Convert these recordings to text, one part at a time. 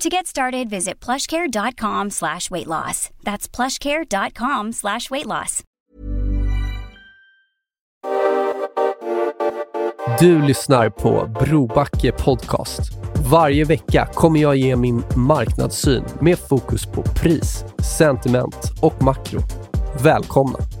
To get started, visit plushcare.com slash weight loss. That's plushcare.com slash weight loss. Du lyssnar på Brobacke Podcast. Varje vecka kommer jag ge min marknadssyn med fokus på pris, sentiment och makro. Välkomna!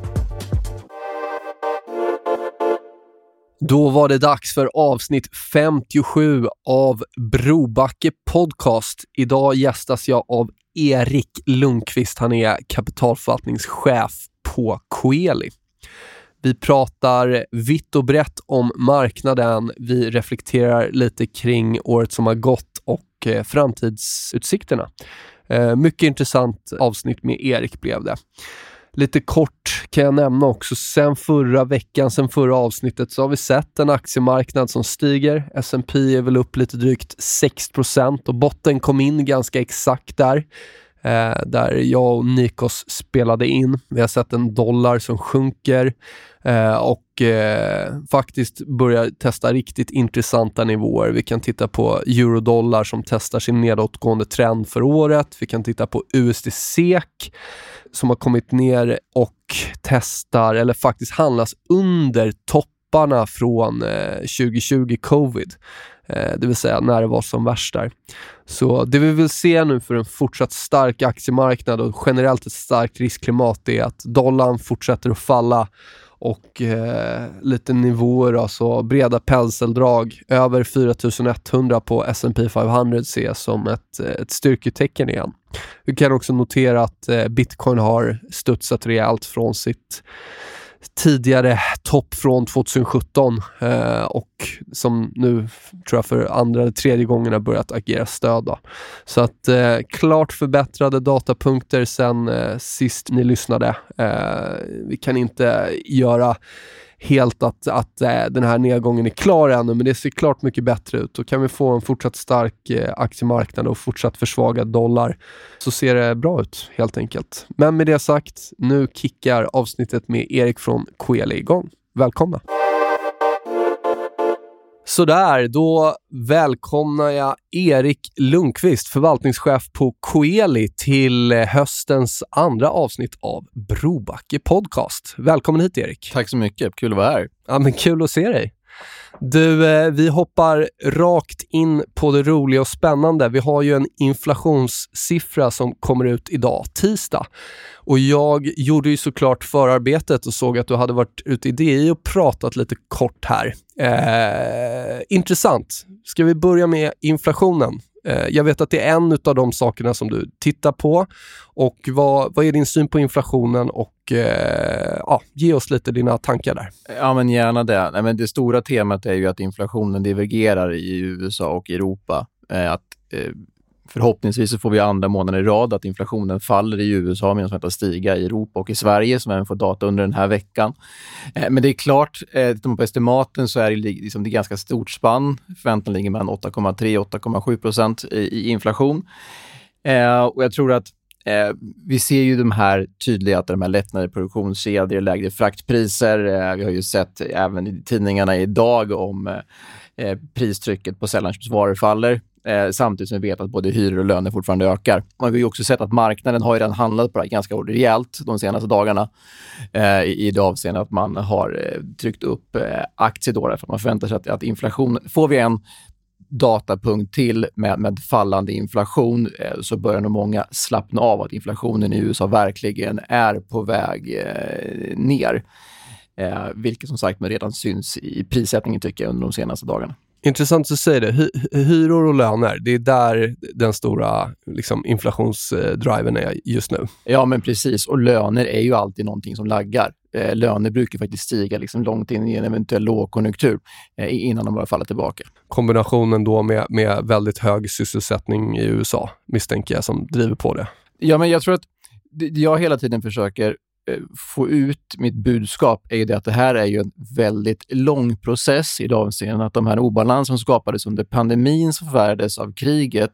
Då var det dags för avsnitt 57 av Brobacke Podcast. Idag gästas jag av Erik Lundqvist. Han är kapitalförvaltningschef på Coeli. Vi pratar vitt och brett om marknaden. Vi reflekterar lite kring året som har gått och eh, framtidsutsikterna. Eh, mycket intressant avsnitt med Erik blev det. Lite kort kan jag nämna också, sen förra veckan, sen förra avsnittet, så har vi sett en aktiemarknad som stiger. S&P är väl upp lite drygt 6 och botten kom in ganska exakt där. Eh, där jag och Nikos spelade in. Vi har sett en dollar som sjunker eh, och eh, faktiskt börjar testa riktigt intressanta nivåer. Vi kan titta på eurodollar som testar sin nedåtgående trend för året. Vi kan titta på USD-SEK som har kommit ner och testar, eller faktiskt handlas under topparna från eh, 2020 covid. Eh, det vill säga när det var som värst där. Så det vi vill se nu för en fortsatt stark aktiemarknad och generellt ett starkt riskklimat är att dollarn fortsätter att falla och eh, lite nivåer, alltså breda penseldrag. Över 4100 på S&P 500 ses som ett, eh, ett styrketecken igen. Vi kan också notera att eh, bitcoin har studsat rejält från sitt tidigare topp från 2017 eh, och som nu tror jag för andra eller tredje gången har börjat agera stöd. Då. Så att eh, klart förbättrade datapunkter sen eh, sist ni lyssnade. Eh, vi kan inte göra helt att, att eh, den här nedgången är klar ännu, men det ser klart mycket bättre ut. Och kan vi få en fortsatt stark eh, aktiemarknad och fortsatt försvagad dollar så ser det bra ut helt enkelt. Men med det sagt, nu kickar avsnittet med Erik från Coeli igång. Välkomna! Sådär, då välkomnar jag Erik Lundqvist, förvaltningschef på Coeli till höstens andra avsnitt av Brobacke Podcast. Välkommen hit Erik. Tack så mycket, kul att vara här. Ja, men kul att se dig. Du, eh, vi hoppar rakt in på det roliga och spännande. Vi har ju en inflationssiffra som kommer ut idag, tisdag. Och jag gjorde ju såklart förarbetet och såg att du hade varit ute i DI och pratat lite kort här. Eh, intressant. Ska vi börja med inflationen? Eh, jag vet att det är en av de sakerna som du tittar på. Och vad, vad är din syn på inflationen och eh, ja, ge oss lite dina tankar där. Ja, men gärna det. Nej, men det stora temat är ju att inflationen divergerar i USA och Europa. Eh, att, eh, förhoppningsvis så får vi andra månaden i rad att inflationen faller i USA medan den väntas stiga i Europa och i Sverige som även får data under den här veckan. Eh, men det är klart, eh, tittar man på estimaten så är det, liksom, det är ganska stort spann. Förväntan ligger mellan 8,3 och 8,7 procent i, i inflation. Eh, och jag tror att Eh, vi ser ju de här tydliga att de här lättnader i produktionskedjor, lägre fraktpriser. Eh, vi har ju sett även i tidningarna idag om eh, eh pristrycket på sällanköpsvaror faller. Eh, samtidigt som vi vet att både hyror och löner fortfarande ökar. Man har ju också sett att marknaden har redan handlat på det här ganska rejält de senaste dagarna eh, i, det avseendet att man har eh, tryckt upp eh, aktier då, för man förväntar sig att, att inflation... Får vi en datapunkt till med, med fallande inflation eh, så börjar nog många slappna av att inflationen i USA verkligen är på väg eh, ner. Eh, vilket som sagt redan syns i prissättningen tycker jag under de senaste dagarna. Intressant att du säger det. Hy hyror och löner, det är där den stora liksom, inflationsdriven är just nu. Ja, men precis. Och löner är ju alltid någonting som laggar. Eh, löner brukar faktiskt stiga liksom långt in i en eventuell lågkonjunktur eh, innan de börjar falla tillbaka. Kombinationen då med, med väldigt hög sysselsättning i USA misstänker jag som driver på det. Ja, men jag tror att jag hela tiden försöker Eh, få ut mitt budskap är ju det att det här är ju en väldigt lång process i det avseendet att de här obalanserna som skapades under pandemin som förvärrades av kriget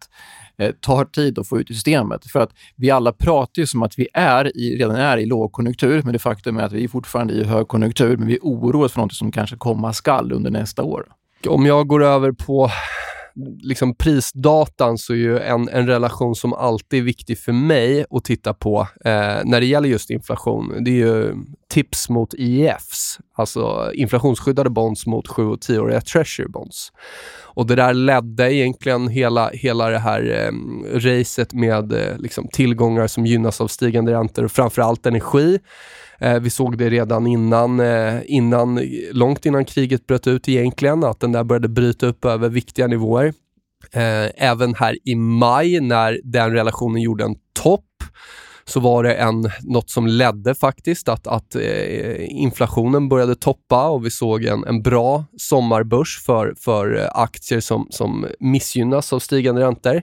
eh, tar tid att få ut i systemet. För att vi alla pratar ju som att vi är i, redan är i lågkonjunktur, men det faktum är att vi är fortfarande i högkonjunktur, men vi oroar oss för något som kanske komma skall under nästa år. Om jag går över på liksom prisdatan så är ju en, en relation som alltid är viktig för mig att titta på eh, när det gäller just inflation. Det är ju tips mot IEFs, alltså inflationsskyddade bonds mot 7 och 10-åriga treasury bonds. Och det där ledde egentligen hela, hela det här eh, racet med eh, liksom tillgångar som gynnas av stigande räntor och framförallt energi. Eh, vi såg det redan innan, eh, innan, långt innan kriget bröt ut egentligen, att den där började bryta upp över viktiga nivåer. Eh, även här i maj när den relationen gjorde en topp så var det en, något som ledde faktiskt att, att eh, inflationen började toppa och vi såg en, en bra sommarbörs för, för eh, aktier som, som missgynnas av stigande räntor,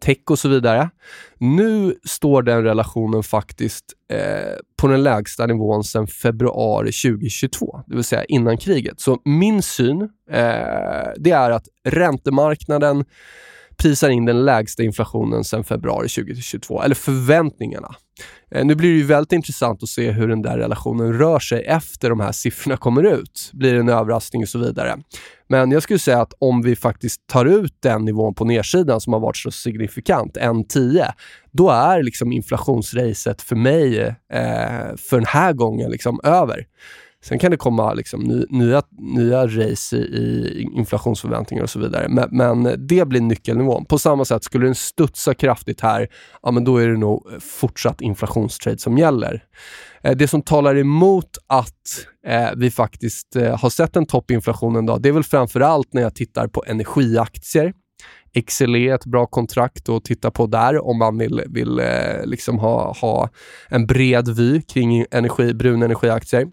tech och så vidare. Nu står den relationen faktiskt eh, på den lägsta nivån sedan februari 2022, det vill säga innan kriget. Så min syn eh, det är att räntemarknaden prisar in den lägsta inflationen sedan februari 2022, eller förväntningarna. Eh, nu blir det ju väldigt intressant att se hur den där relationen rör sig efter de här siffrorna kommer ut. Blir det en överraskning och så vidare. Men jag skulle säga att om vi faktiskt tar ut den nivån på nedsidan som har varit så signifikant, 1,10, då är liksom inflationsracet för mig eh, för den här gången liksom över. Sen kan det komma liksom nya, nya race i, i inflationsförväntningar och så vidare. Men, men, det blir nyckelnivån. På samma sätt, skulle den studsa kraftigt här, ja, men då är det nog fortsatt inflationstrade som gäller. Eh, det som talar emot att eh, vi faktiskt eh, har sett en toppinflation en dag, det är väl framför allt när jag tittar på energiaktier. XLE är ett bra kontrakt att titta på där om man vill, vill eh, liksom ha, ha en bred vy kring energi, brun energiaktier.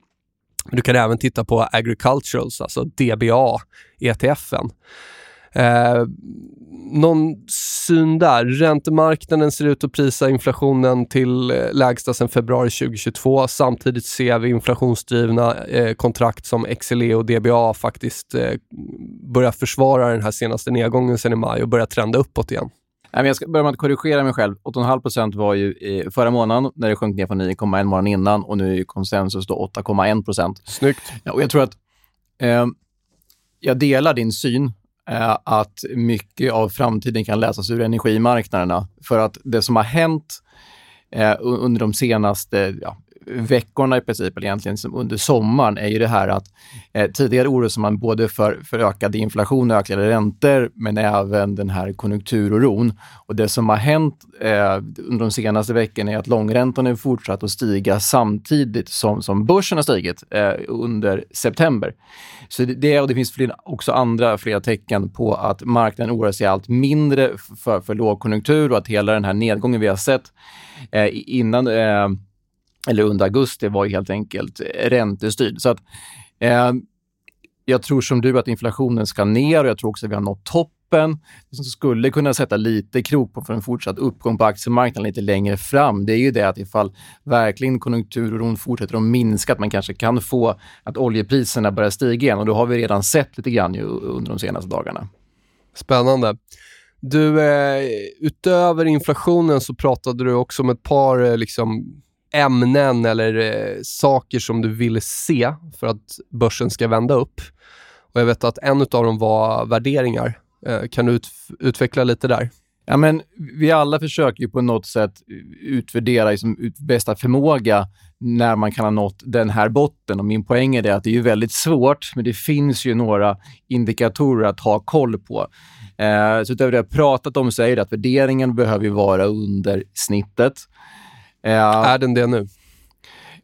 Du kan även titta på agriculturals, alltså DBA, ETFen. Eh, någon syn där. Räntemarknaden ser ut att prisa inflationen till eh, lägsta sedan februari 2022. Samtidigt ser vi inflationsdrivna eh, kontrakt som XLE och DBA faktiskt eh, börja försvara den här senaste nedgången sedan i maj och börja trenda uppåt igen. Jag ska börja med att korrigera mig själv. 8,5% var ju förra månaden när det sjönk ner från 9,1 månaden innan och nu är konsensus 8,1% Snyggt. Ja, och jag tror att eh, jag delar din syn eh, att mycket av framtiden kan läsas ur energimarknaderna. För att det som har hänt eh, under de senaste ja, veckorna i princip, eller egentligen som under sommaren, är ju det här att eh, tidigare oroade man både för, för ökad inflation och ökade räntor, men även den här konjunkturoron. Och det som har hänt eh, under de senaste veckorna är att långräntan har fortsatt att stiga samtidigt som, som börsen har stigit eh, under september. Så det, och det finns fler, också andra flera tecken på att marknaden oroar sig allt mindre för, för lågkonjunktur och att hela den här nedgången vi har sett eh, innan eh, eller under augusti var ju helt enkelt räntestyrd. Så att, eh, jag tror som du att inflationen ska ner och jag tror också att vi har nått toppen. Det som skulle kunna sätta lite krok på för en fortsatt uppgång på aktiemarknaden lite längre fram, det är ju det att ifall verkligen konjunkturoron fortsätter att minska, att man kanske kan få att oljepriserna börjar stiga igen och då har vi redan sett lite grann under de senaste dagarna. Spännande. Du, eh, utöver inflationen så pratade du också om ett par eh, liksom, ämnen eller eh, saker som du ville se för att börsen ska vända upp. Och Jag vet att en av dem var värderingar. Eh, kan du ut, utveckla lite där? Ja, men vi alla försöker ju på något sätt utvärdera liksom, ut bästa förmåga när man kan ha nått den här botten. Och min poäng är det att det är ju väldigt svårt, men det finns ju några indikatorer att ha koll på. Eh, så utöver det jag pratat om så är det att värderingen behöver vara under snittet. Eh, är den det nu?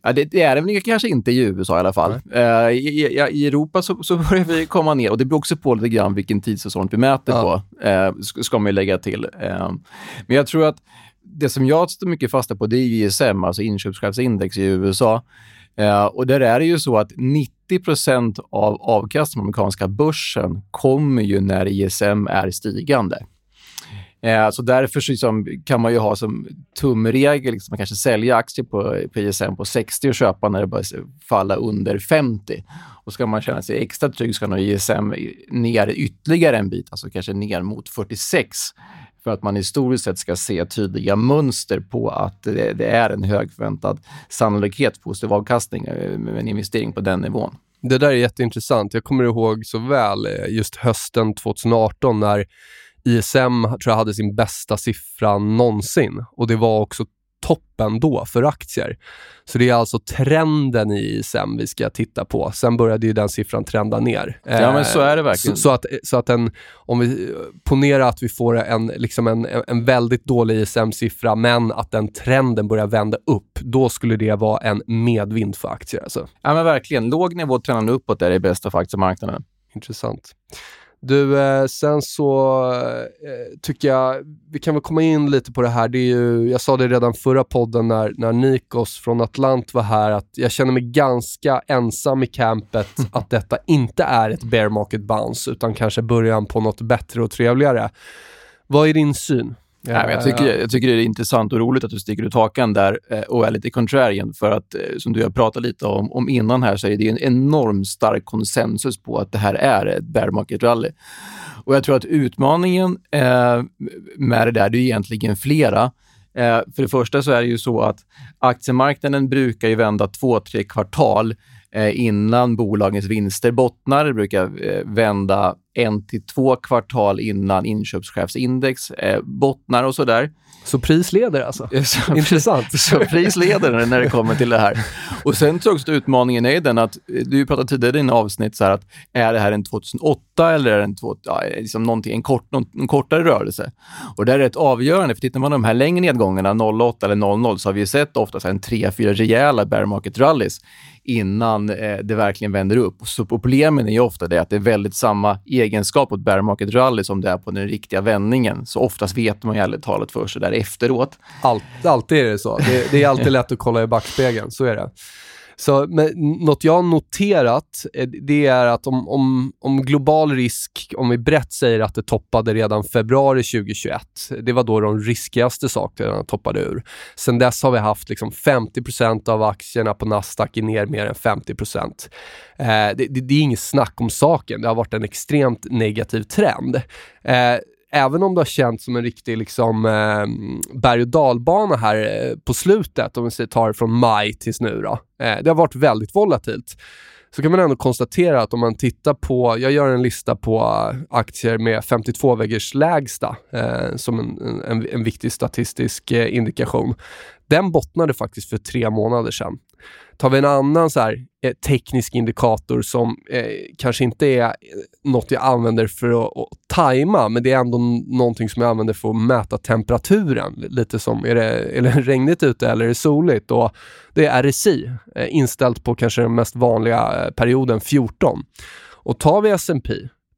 Ja, det, det, är den kanske inte i USA i alla fall. Uh, i, i, I, Europa så, så börjar vi komma ner och det beror också på lite grann vilken tidssäsong vi mäter ja. på, uh, ska man lägga till. Uh, men jag tror att det som jag står mycket fasta på det är ISM, alltså inköpschefsindex i USA. och där är det ju så att 90% av avkastningen på amerikanska börsen kommer ju när ISM är stigande. Eh, så därför så liksom, kan man ju ha som tumregel, liksom, man kanske sälja aktier på, på ISM på 60 och köpa när det börjar falla under 50. Och ska man känna sig extra trygg ska nog ISM ner ytterligare en bit, alltså kanske ner mot 46 för att man historiskt sett ska se tydliga mönster på att det, det är en hög förväntad sannolikhet för positiv avkastning eh, med en investering på den nivån. Det där är jätteintressant. Jag kommer ihåg så väl eh, just hösten 2018 när ISM tror jag hade sin bästa siffra någonsin och det var också toppen då för aktier. Så det är alltså trenden i ISM vi ska titta på. Sen började ju den siffran trenda ner. Ja, men så är det verkligen. Så, så att, så att en, om vi ponerar att vi får en, liksom en, en väldigt dålig ISM-siffra, men att den trenden börjar vända upp, då skulle det vara en medvind för aktier. Alltså. Ja, men verkligen. Låg nivå trendande uppåt är det bästa för aktiemarknaden. Intressant. Du, eh, sen så eh, tycker jag, vi kan väl komma in lite på det här. Det är ju, jag sa det redan förra podden när, när Nikos från Atlant var här, att jag känner mig ganska ensam i campet att detta inte är ett bear market bounce, utan kanske början på något bättre och trevligare. Vad är din syn? Ja, jag, tycker, jag tycker det är intressant och roligt att du sticker ut hakan där eh, och är lite contrarian. För att, eh, som du har pratat lite om, om innan här, så är det en enormt stark konsensus på att det här är ett bear market rally. Och jag tror att utmaningen eh, med det där, det är egentligen flera. Eh, för det första så är det ju så att aktiemarknaden brukar ju vända två, tre kvartal eh, innan bolagens vinster bottnar. Det brukar eh, vända en till två kvartal innan inköpschefsindex eh, bottnar och sådär. Så pris leder alltså? Så, Intressant. Så pris leder när det kommer till det här. Och sen tror jag också att utmaningen är den att, eh, du pratade tidigare i dina avsnitt, så här att är det här en 2008 eller är det en, två, ja, liksom en, kort, någon, en kortare rörelse? Och det är rätt avgörande, för tittar man på de här längre nedgångarna, 08 eller 00, så har vi sett ofta en tre, fyra rejäla bear market rallys innan eh, det verkligen vänder upp. Så problemen är ju ofta det att det är väldigt samma egenskap på ett bear market rally som det är på den riktiga vändningen. Så oftast vet man ju ärligt talat för sig där efteråt. Allt, alltid är det så. Det, det är alltid lätt att kolla i backspegeln, så är det. Så, men något jag har noterat, eh, det är att om, om, om global risk, om vi brett säger att det toppade redan februari 2021, det var då de riskigaste sakerna toppade ur. Sen dess har vi haft liksom 50% av aktierna på Nasdaq är ner mer än 50 eh, det, det, det, är inget snack om saken. Det har varit en extremt negativ trend. Eh, även om det har känts som en riktig liksom, eh, berg och dalbana här eh, på slutet, om vi tar från maj tills nu då. Eh, det har varit väldigt volatilt. Så kan man ändå konstatera att om man tittar på, jag gör en lista på aktier med 52-väggars lägsta eh, som en, en, en, viktig statistisk eh, indikation. Den bottnade faktiskt för tre månader sedan. Tar vi en annan så här, eh, teknisk indikator som eh, kanske inte är eh, något jag använder för att, att tajma, men det är ändå någonting som jag använder för att mäta temperaturen. Lite som, är det, är det regnigt ute eller är det soligt? Och det är RSI, eh, inställt på kanske den mest vanliga eh, perioden 14. Och tar vi S&P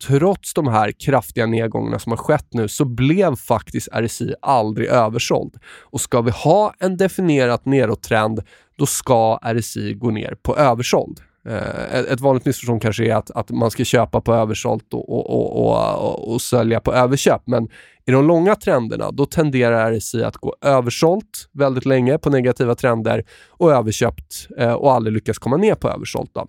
trots de här kraftiga nedgångarna som har skett nu så blev faktiskt RSI aldrig översåld. Och ska vi ha en definierat nedåttrend då ska RSI gå ner på översåld. Eh, ett vanligt missförstånd kanske är att, att man ska köpa på översålt och, och, och, och, och sälja på överköp. Men i de långa trenderna, då tenderar RSI att gå översålt väldigt länge på negativa trender och överköpt eh, och aldrig lyckas komma ner på översålt. Då.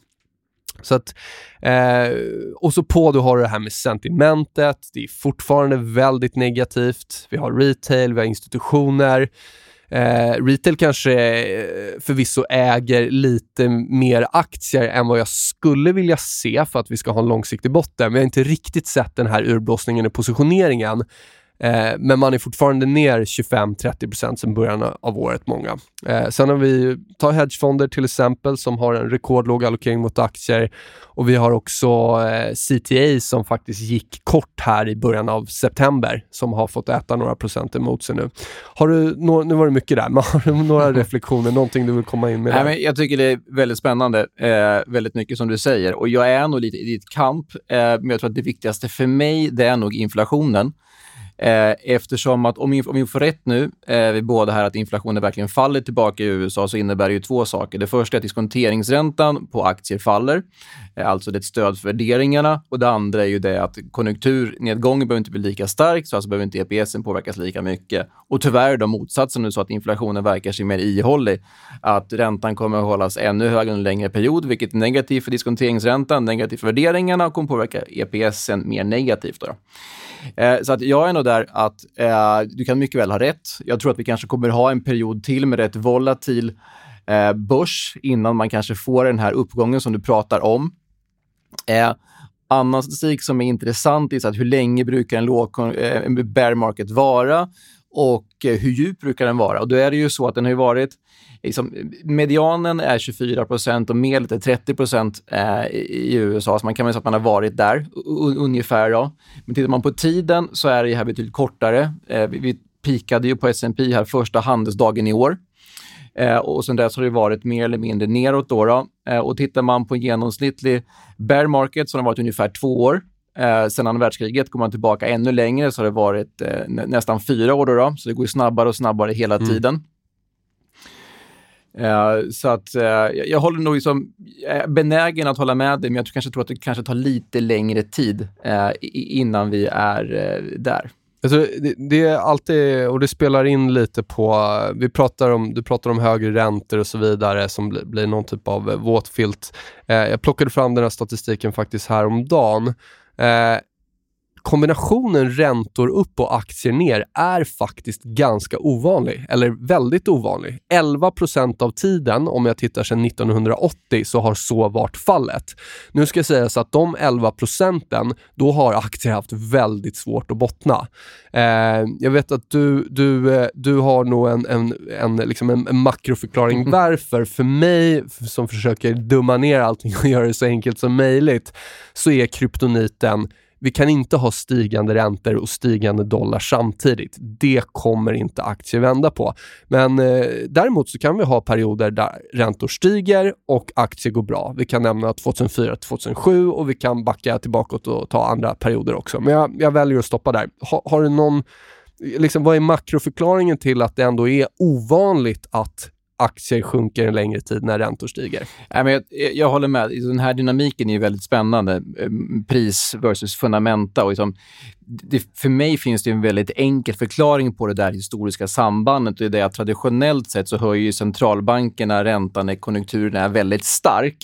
Så att, eh, och så på du har det här med sentimentet. Det är fortfarande väldigt negativt. Vi har retail, vi har institutioner. Eh, retail kanske eh, förvisso äger lite mer aktier än vad jag skulle vilja se för att vi ska ha en långsiktig botten. Vi har inte riktigt sett den här urblåsningen i positioneringen. Eh, men man är fortfarande ner 25-30% sedan början av året, många. Eh, sen har vi, ta hedgefonder till exempel, som har en rekordlåg allokering mot aktier. Och vi har också eh, CTA som faktiskt gick kort här i början av september, som har fått äta några procent emot sig nu. Har du, no, nu var det mycket där, men har du några reflektioner, någonting du vill komma in med? Nej, men jag tycker det är väldigt spännande, eh, väldigt mycket som du säger. Och jag är nog lite i ditt kamp, eh, men jag tror att det viktigaste för mig, det är nog inflationen. Eh, eftersom att om vi, om vi får rätt nu, eh, vi båda här, att inflationen verkligen faller tillbaka i USA, så innebär det ju två saker. Det första är att diskonteringsräntan på aktier faller, Eh, alltså det är ett stöd för värderingarna. Och det andra är ju det att konjunkturnedgången behöver inte bli lika stark, så alltså behöver inte EPSen påverkas lika mycket. Och tyvärr är det motsatsen nu så att inflationen verkar sig mer ihållig. Att räntan kommer att hållas ännu högre under en längre period, vilket är negativt för diskonteringsräntan, negativt för värderingarna och kommer påverka EPSen mer negativt. Då. Eh, så att jag är nog där att eh, du kan mycket väl ha rätt. Jag tror att vi kanske kommer ha en period till med rätt volatil eh, börs innan man kanske får den här uppgången som du pratar om. Eh, annan statistik som är intressant är att hur länge brukar en, låg, eh, en bear market vara och eh, hur djup brukar den vara? Och då är det ju så att den har varit liksom, medianen är 24 procent och medlet är 30 procent eh, i USA. Så man kan väl säga att man har varit där ungefär. Då. Men tittar man på tiden så är det här betydligt kortare. Eh, vi, vi pikade ju på S&P här första handelsdagen i år. Eh, och sen dess har det varit mer eller mindre neråt. Då, då. Eh, och tittar man på en genomsnittlig bear market så har den varit ungefär två år. Eh, sen andra världskriget går man tillbaka ännu längre så har det varit eh, nä nästan fyra år. Då, då, så det går snabbare och snabbare hela mm. tiden. Uh, så att uh, jag, håller nog liksom, uh, benägen att hålla med dig, men jag kanske tror att det kanske tar lite längre tid innan vi är där. Alltså, det, det, är alltid, och det spelar in lite på, vi pratar om, du pratar om högre räntor och så vidare som blir, blir någon typ av våtfilt. Eh, jag plockade fram den här statistiken faktiskt häromdagen. Eh, kombinationen räntor upp och aktier ner är faktiskt ganska ovanlig, eller väldigt ovanlig. 11% av tiden, om jag tittar sedan 1980, så har så varit fallet. Nu ska sägas att de 11 procenten, då har aktier haft väldigt svårt att bottna. Eh, jag vet att du, du, eh, du har nog en, en, en, liksom en, en makroförklaring mm. varför. För mig, som försöker dumma ner allting och göra det så enkelt som möjligt, så är kryptoniten vi kan inte ha stigande räntor och stigande dollar samtidigt. Det kommer inte aktier vända på. Men eh, däremot så kan vi ha perioder där räntor stiger och aktier går bra. Vi kan nämna 2004-2007 och vi kan backa tillbaka och ta andra perioder också. Men jag, jag väljer att stoppa där. Ha, har du någon, liksom, vad är makroförklaringen till att det ändå är ovanligt att aktier sjunker en längre tid när räntor stiger. Nej, men jag, jag håller med. Den här dynamiken är väldigt spännande. Pris versus fundamenta. Och liksom, det, för mig finns det en väldigt enkel förklaring på det där historiska sambandet. Och det är att traditionellt sett så höjer centralbankerna räntan när konjunkturen är väldigt stark,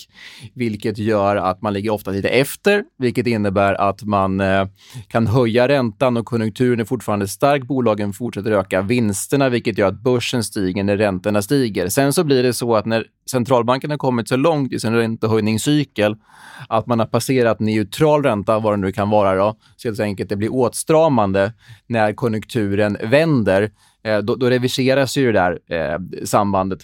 vilket gör att man ligger ofta lite efter, vilket innebär att man eh, kan höja räntan och konjunkturen är fortfarande stark. Bolagen fortsätter öka vinsterna, vilket gör att börsen stiger när räntorna stiger. Sen så blir det så att när centralbanken har kommit så långt i sin räntehöjningscykel att man har passerat neutral ränta, vad det nu kan vara, då, så helt enkelt det blir åtstramande när konjunkturen vänder, eh, då, då reviseras ju det där eh, sambandet.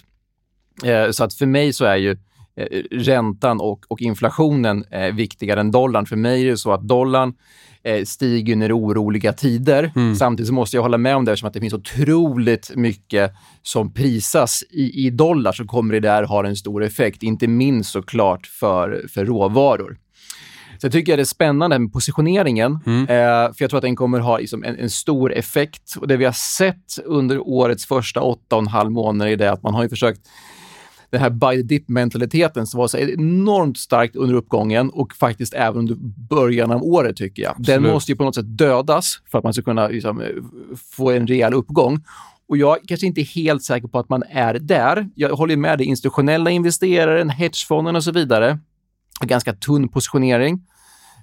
Eh, så att för mig så är ju eh, räntan och, och inflationen eh, viktigare än dollarn. För mig är det så att dollarn eh, stiger när det är oroliga tider. Mm. Samtidigt måste jag hålla med om det eftersom att det finns otroligt mycket som prisas i, i dollar så kommer det där ha en stor effekt, inte minst såklart för, för råvaror. Så jag tycker det är spännande med positioneringen, mm. eh, för jag tror att den kommer ha liksom, en, en, stor effekt. Och Det vi har sett under årets första åtta och en halv månader är det att man har försökt den här buy the dip-mentaliteten som var så enormt starkt under uppgången och faktiskt även under början av året, tycker jag. Absolut. Den måste ju på något sätt dödas för att man ska kunna liksom, få en rejäl uppgång. Och jag är kanske inte helt säker på att man är där. Jag håller med dig, institutionella investerare, hedgefonden och så vidare. Ganska tunn positionering.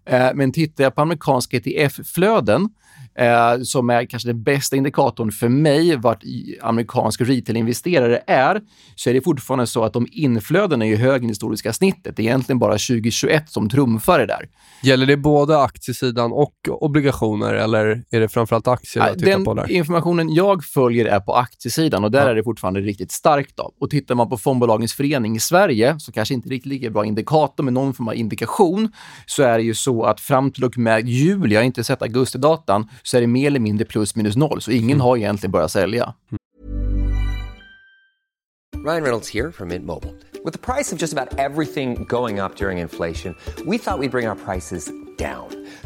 Eh, men tittar jag på amerikanska ETF-flöden eh, som är kanske den bästa indikatorn för mig vart amerikansk retail-investerare är, så är det fortfarande så att de inflödena är ju högre än historiska snittet. Det är egentligen bara 2021 som trumfar det där. Gäller det både aktiesidan och obligationer eller är det framförallt aktier jag tittar Den på där? informationen jag följer är på aktiesidan och där ja. är det fortfarande riktigt starkt. Då. Och tittar man på fondbolagens förening i Sverige, så kanske inte riktigt lika bra indikator, men någon form av indikation, så är det ju så att fram till och med juli, jag har inte sett augustidatan, så är det mer eller mindre plus minus noll. Så ingen mm. har egentligen börjat sälja. Ryan Reynolds här från Mint Mobile. Med priset på nästan allt som går upp under inflationen, trodde vi att vi skulle bring våra priser down.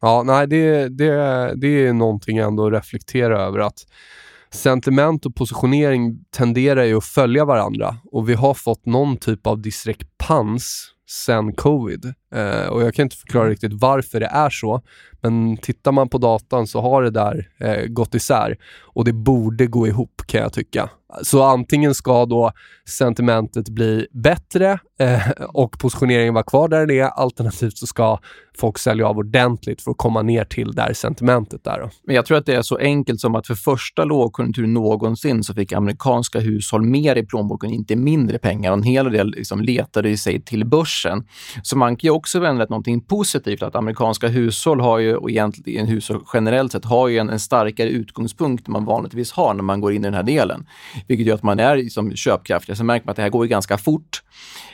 Ja, nej, det, det, det är någonting ändå att reflektera över att sentiment och positionering tenderar ju att följa varandra och vi har fått någon typ av disrepans sen covid. Eh, och jag kan inte förklara riktigt varför det är så, men tittar man på datan så har det där eh, gått isär och det borde gå ihop kan jag tycka. Så antingen ska då sentimentet bli bättre eh, och positioneringen vara kvar där den är, alternativt så ska folk sälja av ordentligt för att komma ner till där sentimentet är. Då. Men jag tror att det är så enkelt som att för första lågkonjunkturen någonsin så fick amerikanska hushåll mer i plånboken, inte mindre pengar. Och en hel del liksom letade sig till börsen. Så man kan ju också vända det någonting positivt, att amerikanska hushåll har ju, och egentligen hushåll generellt sett, har ju en, en starkare utgångspunkt än man vanligtvis har när man går in i den här delen. Vilket gör att man är liksom köpkraftig. Sen märker man att det här går ju ganska fort.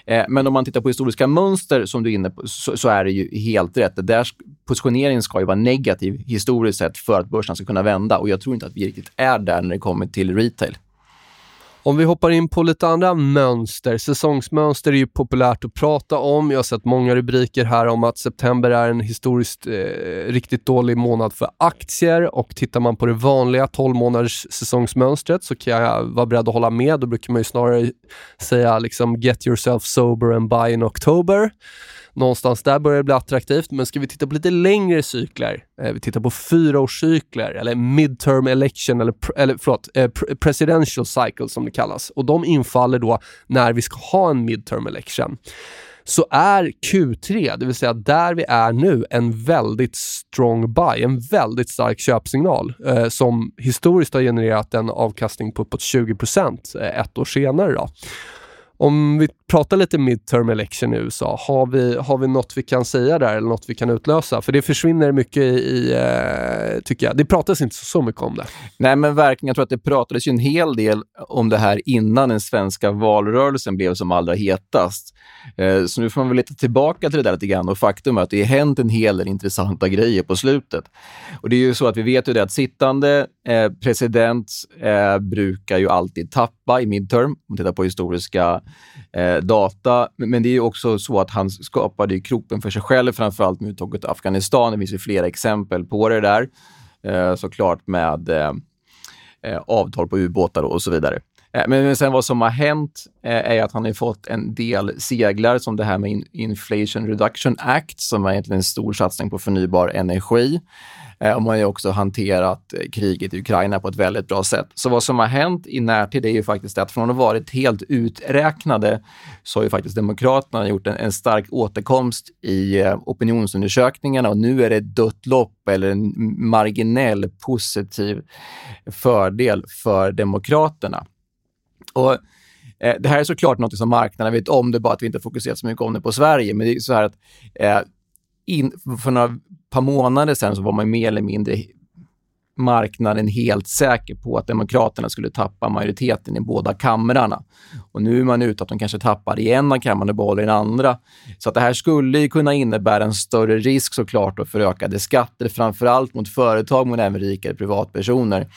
Eh, men om man tittar på historiska mönster som du är inne på så, så är det ju helt rätt. Det där positioneringen ska ju vara negativ historiskt sett för att börsen ska kunna vända och jag tror inte att vi riktigt är där när det kommer till retail. Om vi hoppar in på lite andra mönster. Säsongsmönster är ju populärt att prata om. Jag har sett många rubriker här om att september är en historiskt eh, riktigt dålig månad för aktier och tittar man på det vanliga 12 månaders säsongsmönstret så kan jag vara beredd att hålla med. Då brukar man ju snarare säga liksom get yourself sober and buy in October någonstans där börjar det bli attraktivt. Men ska vi titta på lite längre cykler, eh, vi tittar på fyraårscykler eller midterm election eller, eller förlåt, eh, presidential cycle som det kallas. Och de infaller då när vi ska ha en midterm election så är Q3, det vill säga där vi är nu, en väldigt strong buy, en väldigt stark köpsignal eh, som historiskt har genererat en avkastning på uppåt 20 eh, ett år senare. Då. Om vi Prata lite midterm election i USA, har vi, har vi något vi kan säga där eller något vi kan utlösa? För det försvinner mycket i, eh, tycker jag. Det pratas inte så mycket om det. Nej, men verkligen. Jag tror att det pratades ju en hel del om det här innan den svenska valrörelsen blev som allra hetast. Eh, så nu får man väl leta tillbaka till det där lite grann och faktum är att det har hänt en hel del intressanta grejer på slutet. Och det är ju så att vi vet ju det att sittande eh, president eh, brukar ju alltid tappa i midterm, om man tittar på historiska eh, data. Men det är också så att han skapade kroppen för sig själv, framförallt med uttåget Afghanistan. Det finns ju flera exempel på det där. Eh, såklart med eh, eh, avtal på ubåtar och så vidare. Eh, men sen vad som har hänt eh, är att han har fått en del seglar som det här med Inflation Reduction Act som är egentligen en stor satsning på förnybar energi. Eh, och man har också hanterat kriget i Ukraina på ett väldigt bra sätt. Så vad som har hänt i närtid är ju faktiskt att från att ha varit helt uträknade så har ju faktiskt Demokraterna gjort en, en stark återkomst i opinionsundersökningarna och nu är det dött lopp eller en marginell positiv fördel för Demokraterna. Och eh, Det här är såklart något som marknaden vet om, det är bara att vi inte fokuserat så mycket om det på Sverige. Men det är så här att eh, in, för några par månader sedan så var man mer eller mindre marknaden helt säker på att Demokraterna skulle tappa majoriteten i båda kamrarna. Och nu är man ute att de kanske tappar i en av kamrarna och behåller den andra. Så att det här skulle kunna innebära en större risk såklart för ökade skatter, framför allt mot företag men även rikare privatpersoner.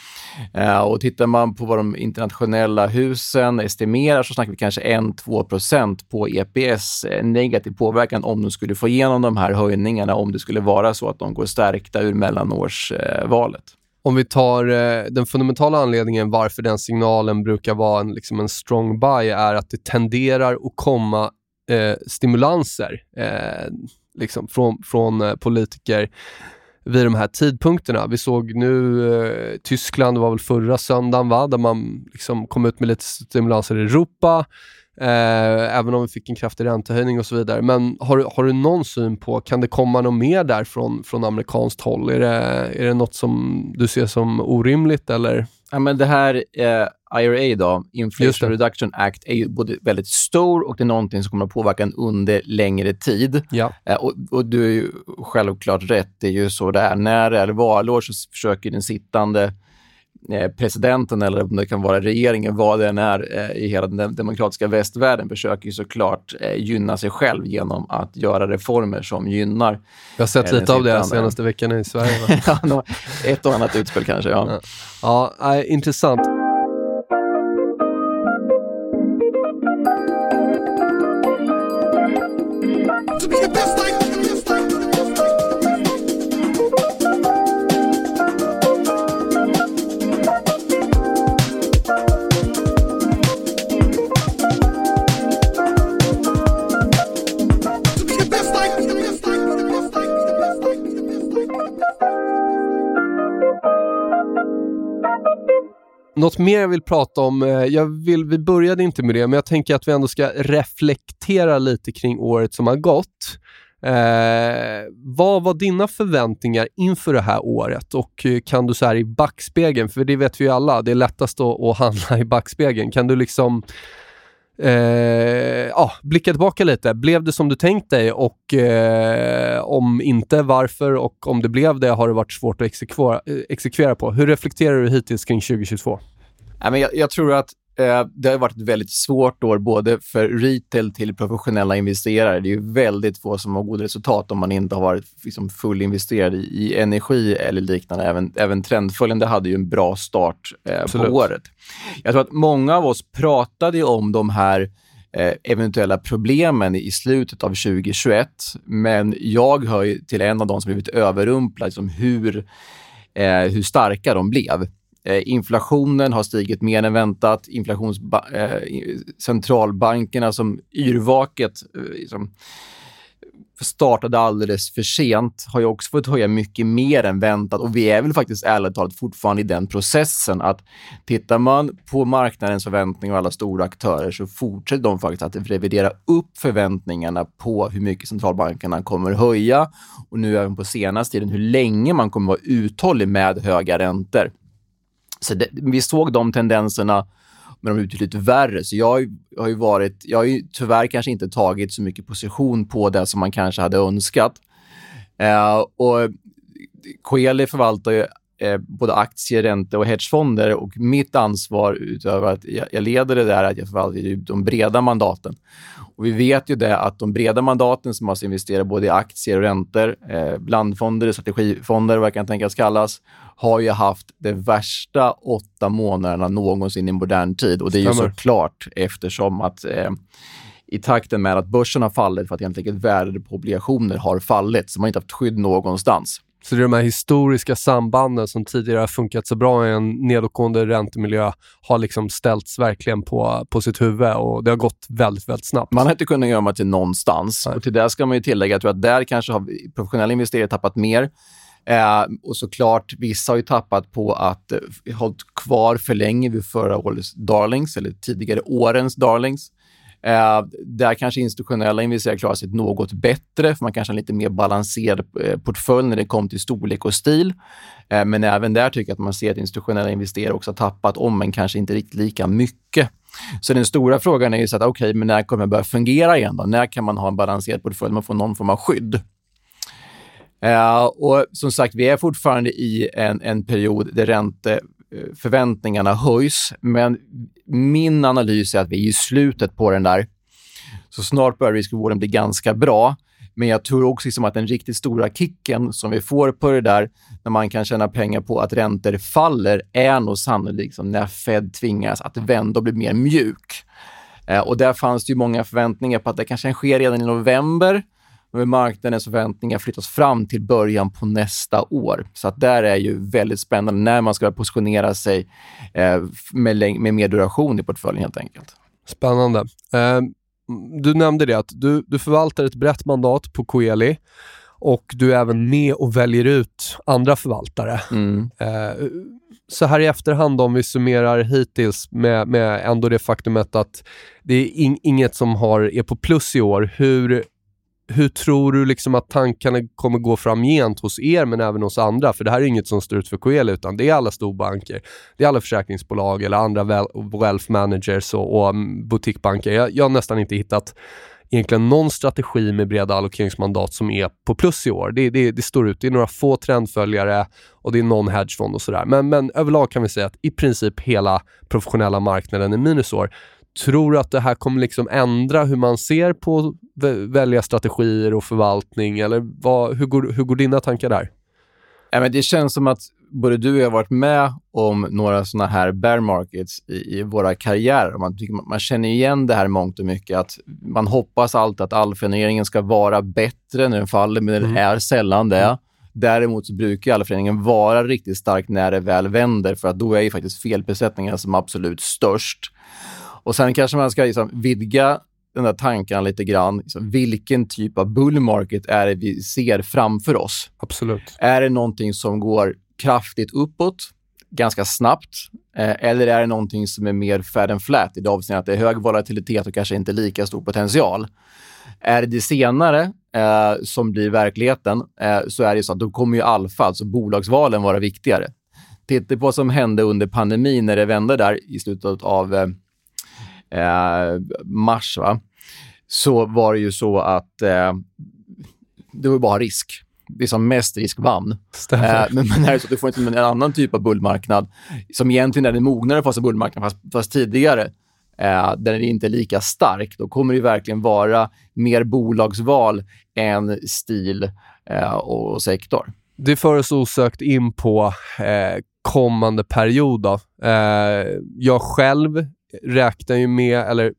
Eh, och tittar man på vad de internationella husen estimerar så snackar vi kanske 1-2 procent på EPS negativ påverkan om de skulle få igenom de här höjningarna, om det skulle vara så att de går stärkta ur mellanårsvalet. Om vi tar eh, den fundamentala anledningen varför den signalen brukar vara en, liksom en strong buy är att det tenderar att komma eh, stimulanser eh, liksom från, från eh, politiker vid de här tidpunkterna. Vi såg nu eh, Tyskland, det var väl förra söndagen, va? där man liksom kom ut med lite stimulanser i Europa. Eh, även om vi fick en kraftig räntehöjning och så vidare. Men har, har du någon syn på, kan det komma något mer där från, från amerikanskt håll? Är det, är det något som du ser som orimligt eller? Ja, men det här eh, IRA, då, Inflation Reduction Act, är ju både väldigt stor och det är någonting som kommer att påverka en under längre tid. Ja. Eh, och, och, du är ju självklart rätt, det är ju så det är. När det är valår så försöker den sittande presidenten eller om det kan vara regeringen, vad det än är eh, i hela den demokratiska västvärlden, försöker ju såklart eh, gynna sig själv genom att göra reformer som gynnar. Jag har sett lite av det senaste veckorna i Sverige. Ett och annat utspel kanske, ja. Ja, ja intressant. Något mer jag vill prata om, eh, jag vill, vi började inte med det, men jag tänker att vi ändå ska reflektera lite kring året som har gått. Eh, vad var dina förväntningar inför det här året och eh, kan du så här i backspegeln, för det vet vi ju alla, det är lättast att, att handla i backspegeln. Kan du liksom eh, ja, blicka tillbaka lite. Blev det som du tänkt dig och eh, om inte, varför? Och om det blev det, har det varit svårt att exekvera, eh, exekvera på? Hur reflekterar du hittills kring 2022? Men jag, jag tror att det har varit ett väldigt svårt år både för retail till professionella investerare. Det är ju väldigt få som har goda resultat om man inte har varit liksom, fullinvesterad i, i energi eller liknande. Även, även trendföljande hade ju en bra start eh, på året. Jag tror att många av oss pratade om de här eh, eventuella problemen i slutet av 2021. Men jag hör till en av de som blivit överrumplade liksom hur, eh, hur starka de blev. Eh, inflationen har stigit mer än väntat. Eh, centralbankerna som yrvaket eh, liksom startade alldeles för sent har ju också fått höja mycket mer än väntat och vi är väl faktiskt ärligt talat fortfarande i den processen att tittar man på marknadens förväntningar och alla stora aktörer så fortsätter de faktiskt att revidera upp förväntningarna på hur mycket centralbankerna kommer höja och nu även på senaste tiden hur länge man kommer vara uthållig med höga räntor. Så det, vi såg de tendenserna, men de är betydligt värre. Så jag har ju varit, jag har ju tyvärr kanske inte tagit så mycket position på det som man kanske hade önskat. Eh, och Coeli förvaltar ju eh, både aktier, räntor och hedgefonder och mitt ansvar utöver att jag, jag leder det där att jag förvaltar de breda mandaten. Och vi vet ju det att de breda mandaten som alltså investerar både i aktier och räntor, eh, blandfonder, strategifonder, vad det kan tänkas kallas, har ju haft de värsta åtta månaderna någonsin i modern tid. Och det är ju såklart eftersom att eh, i takten med att börsen har fallit för att värdet på obligationer har fallit, så man har inte haft skydd någonstans. Så det är de här historiska sambanden som tidigare har funkat så bra i en nedåtgående räntemiljö har liksom ställts verkligen på, på sitt huvud och det har gått väldigt, väldigt snabbt. Man har inte kunnat göra till någonstans. Och till det ska man ju tillägga, att där kanske har professionella investerare tappat mer. Eh, och såklart, vissa har ju tappat på att eh, hållit kvar för länge vid förra årets darlings, eller tidigare årens darlings. Eh, där kanske institutionella investerare klarar sig något bättre, för man kanske har en lite mer balanserad eh, portfölj när det kommer till storlek och stil. Eh, men även där tycker jag att man ser att institutionella investerare också har tappat om, men kanske inte riktigt lika mycket. Så den stora frågan är ju så att, okej, okay, men när kommer det börja fungera igen då? När kan man ha en balanserad portfölj? Man får någon form av skydd. Uh, och som sagt, vi är fortfarande i en, en period där ränte Eh, förväntningarna höjs, men min analys är att vi är i slutet på den där. Så snart börjar riskvården bli ganska bra. Men jag tror också liksom att den riktigt stora kicken som vi får på det där, när man kan tjäna pengar på att räntor faller, är nog sannolikt liksom när Fed tvingas att vända och bli mer mjuk. Eh, och där fanns det ju många förväntningar på att det kanske sker redan i november. Och marknadens förväntningar flyttas fram till början på nästa år. Så att där är ju väldigt spännande när man ska positionera sig eh, med, med mer duration i portföljen helt enkelt. Spännande. Eh, du nämnde det att du, du förvaltar ett brett mandat på Coeli och du är även med och väljer ut andra förvaltare. Mm. Eh, så här i efterhand om vi summerar hittills med, med ändå det faktumet att det är in, inget som har, är på plus i år. Hur, hur tror du liksom att tankarna kommer gå framgent hos er, men även hos andra? För det här är inget som står ut för Coeli, utan det är alla storbanker. Det är alla försäkringsbolag eller andra wealth managers och, och mm, boutiquebanker. Jag, jag har nästan inte hittat egentligen någon strategi med breda allokeringsmandat som är på plus i år. Det, det, det står ut. Det är några få trendföljare och det är någon hedgefond och sådär. Men, men överlag kan vi säga att i princip hela professionella marknaden är minusår. Tror du att det här kommer liksom ändra hur man ser på välja strategier och förvaltning? Eller vad, hur, går, hur går dina tankar där? Ja, men det känns som att både du och jag har varit med om några såna här bear markets i, i våra karriärer. Man, man känner igen det här mångt och mycket. att Man hoppas alltid att allföreningen ska vara bättre när den faller, men den mm. är sällan det. Mm. Däremot så brukar allföreningen vara riktigt stark när det väl vänder, för att då är ju faktiskt felbesättningen som absolut störst. Och Sen kanske man ska liksom vidga den där tankarna lite grann. Liksom, vilken typ av bull market är det vi ser framför oss? Absolut. Är det någonting som går kraftigt uppåt ganska snabbt? Eh, eller är det någonting som är mer fat and flat i det avseendet att det är hög volatilitet och kanske inte lika stor potential? Är det det senare eh, som blir verkligheten eh, så är det så att då kommer ju alfa, alltså bolagsvalen, vara viktigare. Titta på vad som hände under pandemin när det vände där i slutet av eh, mars, va? så var det ju så att eh, det var bara risk det som mest risk vann. Eh, men, men är så att du får inte en annan typ av bullmarknad som egentligen är den mognare fas av bullmarknaden, fast, fast tidigare, eh, där den inte är lika stark, då kommer det verkligen vara mer bolagsval än stil eh, och sektor. Det för oss osökt in på eh, kommande period. Då. Eh, jag själv räknar ju med, eller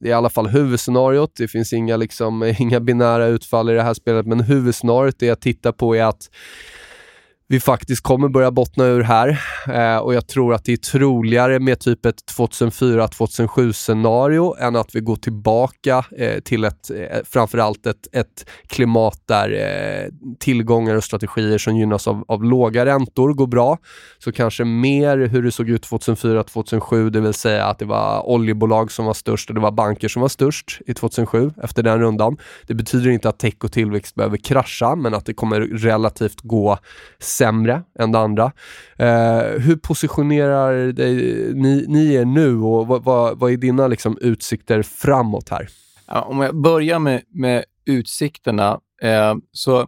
det är i alla fall huvudscenariot. Det finns inga, liksom, inga binära utfall i det här spelet, men huvudscenariot det jag tittar på är att vi faktiskt kommer börja bottna ur här eh, och jag tror att det är troligare med typ ett 2004-2007 scenario än att vi går tillbaka eh, till ett, eh, framförallt ett, ett klimat där eh, tillgångar och strategier som gynnas av, av låga räntor går bra. Så kanske mer hur det såg ut 2004-2007, det vill säga att det var oljebolag som var störst och det var banker som var störst i 2007 efter den rundan. Det betyder inte att tech och tillväxt behöver krascha, men att det kommer relativt gå sämre än det andra. Eh, hur positionerar dig, ni, ni er nu och vad, vad, vad är dina liksom, utsikter framåt här? Ja, om jag börjar med, med utsikterna, eh, så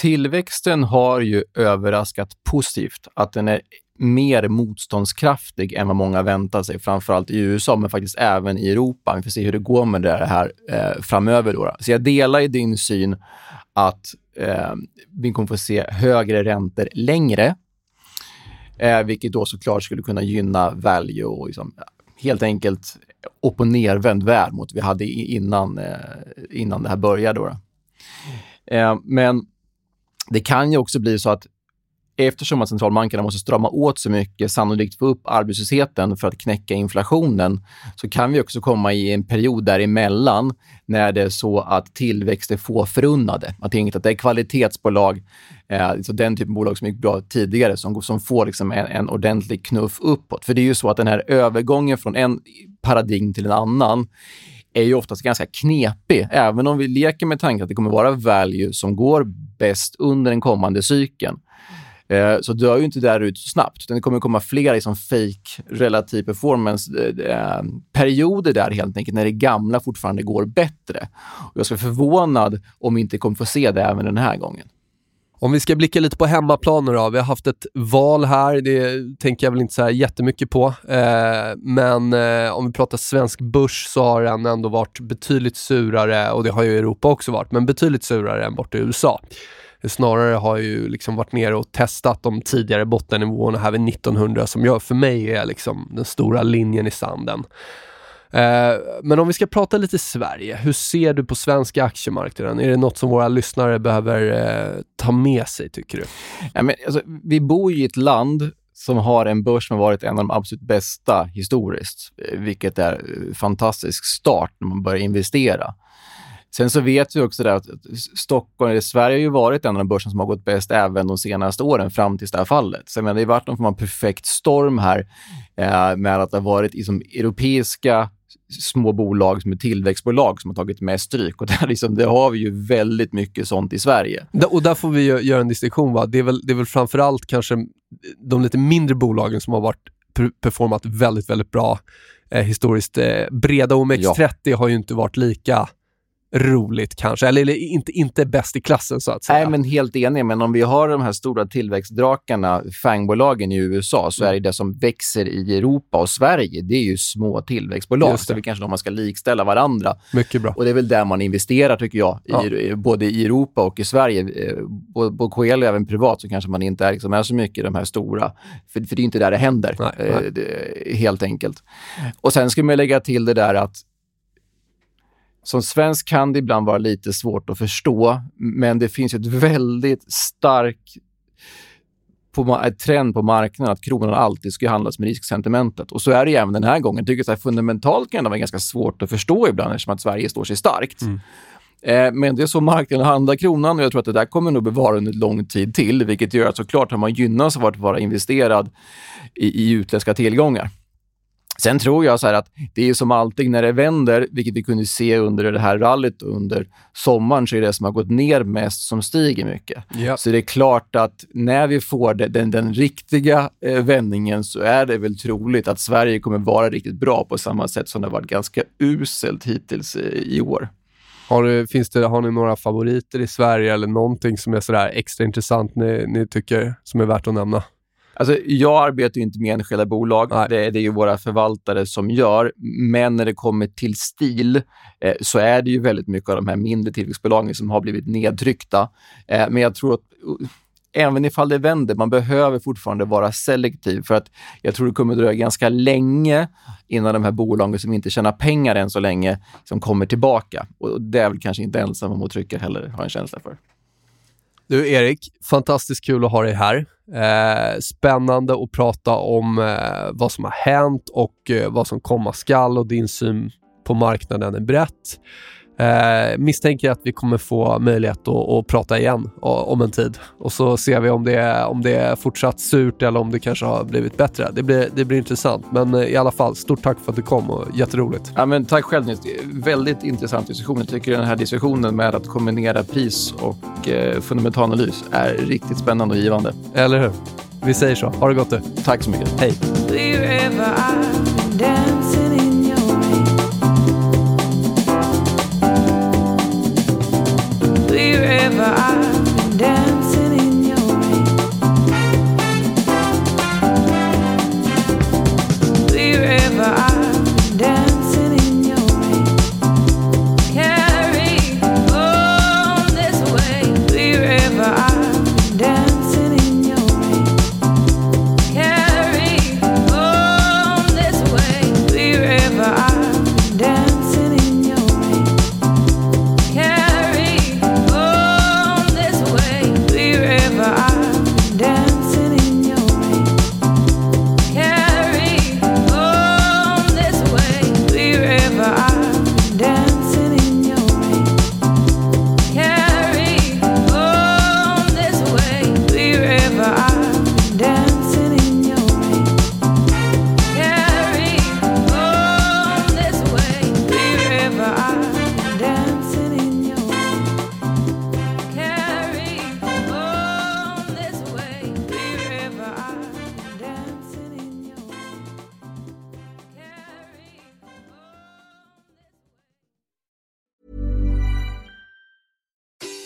tillväxten har ju överraskat positivt. Att den är mer motståndskraftig än vad många väntar sig, framförallt i USA, men faktiskt även i Europa. Vi får se hur det går med det här eh, framöver. Då. Så jag delar i din syn att eh, vi kommer få se högre räntor längre, eh, vilket då såklart skulle kunna gynna value och liksom, helt enkelt upp och nervänd värld mot vi hade innan, eh, innan det här började. Då. Eh, men det kan ju också bli så att eftersom att centralbankerna måste strama åt så mycket, sannolikt få upp arbetslösheten för att knäcka inflationen, så kan vi också komma i en period däremellan när det är så att tillväxt är få förunnade. Att, att det är kvalitetsbolag, eh, så den typen av bolag som gick bra tidigare, som, som får liksom en, en ordentlig knuff uppåt. För det är ju så att den här övergången från en paradigm till en annan är ju oftast ganska knepig, även om vi leker med tanken att det kommer vara value som går bäst under den kommande cykeln. Eh, så dör ju inte där ut så snabbt. Utan det kommer komma flera liksom, fake relativ performance-perioder eh, eh där helt enkelt, när det gamla fortfarande går bättre. Och jag ska vara förvånad om vi inte kommer få se det även den här gången. Om vi ska blicka lite på hemmaplan då. Vi har haft ett val här. Det tänker jag väl inte så här jättemycket på. Eh, men eh, om vi pratar svensk börs så har den ändå varit betydligt surare och det har ju Europa också varit, men betydligt surare än borta i USA. Snarare har ju liksom varit nere och testat de tidigare bottennivåerna här vid 1900 som jag, för mig är liksom den stora linjen i sanden. Eh, men om vi ska prata lite Sverige, hur ser du på svenska aktiemarknaden? Är det något som våra lyssnare behöver eh, ta med sig, tycker du? Ja, men, alltså, vi bor i ett land som har en börs som har varit en av de absolut bästa historiskt, eh, vilket är en fantastisk start när man börjar investera. Sen så vet vi också att Stockholm, eller Sverige har ju varit en av de börser som har gått bäst även de senaste åren fram till det här fallet. Så jag menar, det har varit någon form av perfekt storm här eh, med att det har varit liksom, europeiska små bolag som är tillväxtbolag som har tagit mest stryk. Och där, liksom, det har vi ju väldigt mycket sånt i Sverige. Och där får vi göra en distinktion. Va? Det, är väl, det är väl framförallt kanske de lite mindre bolagen som har varit performat väldigt, väldigt bra eh, historiskt. Eh, breda OMX30 ja. har ju inte varit lika roligt kanske, eller, eller, inte, inte bäst i klassen så att säga. Nej, men helt enig. Men om vi har de här stora tillväxtdrakarna, FANG-bolagen i USA, så är det det som växer i Europa och Sverige, det är ju små tillväxtbolag. Så det är kanske de man ska likställa varandra. Mycket bra. Och det är väl där man investerar, tycker jag, ja. i, både i Europa och i Sverige. Eh, på KL och även privat så kanske man inte är, liksom, är så mycket i de här stora, för, för det är inte där det händer, nej, nej. Eh, helt enkelt. Och sen ska man lägga till det där att som svensk kan det ibland vara lite svårt att förstå, men det finns ett väldigt stark på, trend på marknaden att kronan alltid ska handlas med risksentimentet. Och så är det även den här gången. Jag tycker att fundamentalt kan det vara ganska svårt att förstå ibland eftersom att Sverige står sig starkt. Mm. Eh, men det är så marknaden handlar kronan och jag tror att det där kommer nog bevara under lång tid till, vilket gör att såklart har man gynnats av att vara investerad i, i utländska tillgångar. Sen tror jag så att det är som alltid när det vänder, vilket vi kunde se under det här rallyt under sommaren, så är det som har gått ner mest som stiger mycket. Ja. Så det är klart att när vi får det, den, den riktiga eh, vändningen så är det väl troligt att Sverige kommer vara riktigt bra på samma sätt som det har varit ganska uselt hittills i, i år. Har, du, finns det, har ni några favoriter i Sverige eller någonting som är sådär extra intressant ni, ni tycker som är värt att nämna? Alltså, jag arbetar inte med enskilda bolag. Det, det, är ju våra förvaltare som gör. Men när det kommer till stil eh, så är det ju väldigt mycket av de här mindre tillväxtbolagen som har blivit nedtryckta. Eh, men jag tror att uh, även ifall det vänder, man behöver fortfarande vara selektiv för att jag tror det kommer dröja ganska länge innan de här bolagen som inte tjänar pengar än så länge som kommer tillbaka. Och det är väl kanske inte ensamma mot trycker heller, har en känsla för. Du Erik, fantastiskt kul att ha dig här. Eh, spännande att prata om eh, vad som har hänt och eh, vad som komma skall och din syn på marknaden är brett. Eh, misstänker att vi kommer få möjlighet att, att prata igen om en tid och så ser vi om det, är, om det är fortsatt surt eller om det kanske har blivit bättre. Det blir, det blir intressant, men eh, i alla fall stort tack för att du kom och jätteroligt. Ja, men tack själv Nils. Väldigt intressant diskussion. Jag tycker den här diskussionen med att kombinera pris och eh, fundamental analys är riktigt spännande och givande. Eller hur? Vi säger så. Ha det gott du. Tack så mycket. Hej.